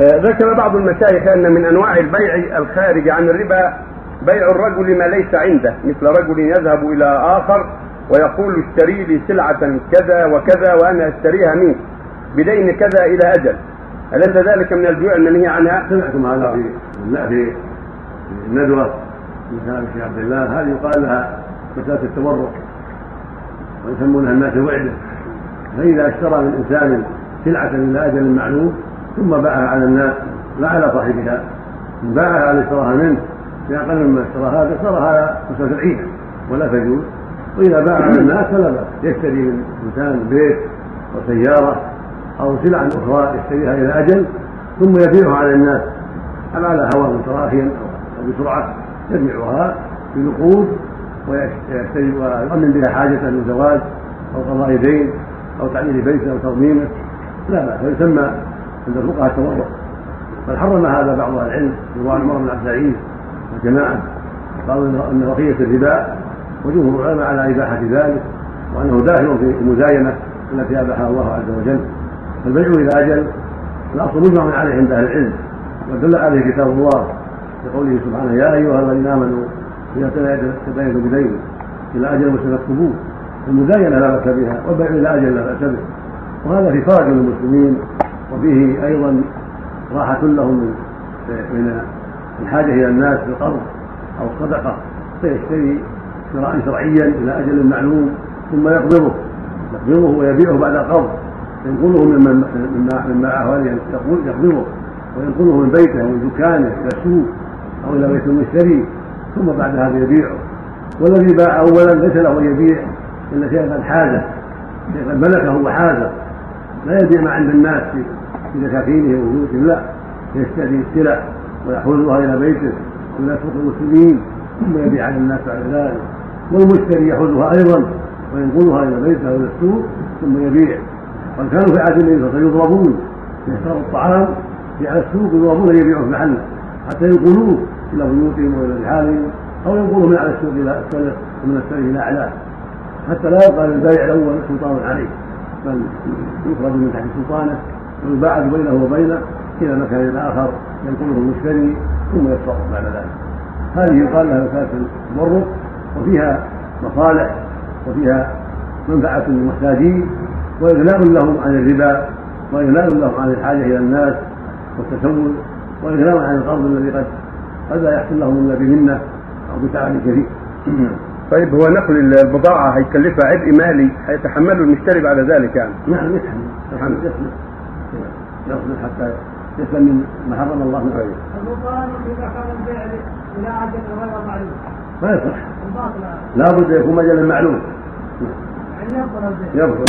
آه، ذكر بعض المشايخ أن من أنواع البيع الخارج عن الربا بيع الرجل ما ليس عنده مثل رجل يذهب إلى آخر ويقول اشتري لي سلعة كذا وكذا وأنا أشتريها منك بدين كذا إلى أجل. أليس ذلك من البيوع المنهي عنها؟ سمعتم هذا في لا في الندوة من كلام الشيخ عبد الله هذه يقال لها مسألة التورق ويسمونها الناس الوعدة. فإذا اشترى من إنسان سلعة إلى أجل معلوم ثم باعها على الناس لا على صاحبها. إن باعها على اشتراها منه بأقل مما اشترى هذا مسألة العينة ولا تجوز. وإذا باع على الناس فلا بأس. يشتري من إنسان بيت أو سيارة أو سلعا أخرى يشتريها إلى أجل ثم يبيعها على الناس. على هوى متراخيا أو بسرعة؟ يبيعها بنقود ويشتري ويؤمن بها حاجة من زواج أو قضاء دين أو تعليل بيته أو ترميمة. لا بأس. ويسمى عند الفقهاء التورع بل حرم هذا بعض أهل العلم رضوان عمر بن عبد العزيز وجماعه قالوا إن بقيه الربا وجمهور العلماء على إباحة ذلك وأنه داخل في المزاينة التي أباحها الله عز وجل. فالبيع إلى أجل الأصل مجمع عليه عند أهل العلم. ودل عليه كتاب الله بقوله سبحانه يا أيها الذين آمنوا إذا تداينوا بدين. إلى أجل مسلم المزاينة لا بأس بها والبيع إلى أجل لا بأس به. وهذا في فرج للمسلمين. وفيه أيضا راحة لهم من الحاجة إلى الناس بالقرض أو الصدقة فيشتري شراء شرعيا إلى أجل معلوم ثم يقبضه. يقبضه ويبيعه بعد القبض. ينقله مما مما يقول يقبضه. وينقله من بيته ومن دكانه إلى السوق أو إلى بيت المشتري ثم بعد هذا يبيعه. والذي باع أولا ليس له أن يبيع إلا شيئا قد حازه شيئا ملكه وحازه لا يبيع ما عند الناس. في دكاكينه وبيوتهم لا يشتري السلع ويحوزها إلى بيته سوق المسلمين ثم يبيع على الناس بعد ذلك. والمشتري يحوزها أيضا وينقلها إلى بيته أو إلى السوق ثم يبيع. قد كانوا في عهد النبي صلى يضربون يشتروا الطعام في على السوق يضربون يبيعوا في محله حتى ينقلوه إلى بيوتهم وإلى رحالهم أو ينقلوه من على السوق إلى السلف ومن السلف إلى أعلاه. حتى لا يبقى للبائع الأول سلطان عليه بل يخرج من تحت سلطانه. ويباعد بينه وبينه إلى مكان اخر ينقله المشتري ثم يتصرف بعد ذلك. هذه يقال لها مساله التبرك وفيها مصالح وفيها منفعة للمحتاجين وإغناء لهم عن الربا وإغناء لهم عن الحاجة إلى الناس والتسول وإغناء عن القرض الذي قد قد لا يحصل لهم إلا بمنة أو بتعب كثير طيب هو نقل البضاعة هيكلفها عبء مالي هيتحمله المشتري بعد ذلك يعني؟ نعم يتحمل. يتحمل. يصبر حتى يسلم من ما حرم الله من عليه. البطلان إذا كان البيع إلى أجل غير معلوم. ما يصح. لا بد يكون مجالا معلوم. يعني يبطل البيع. يبطل.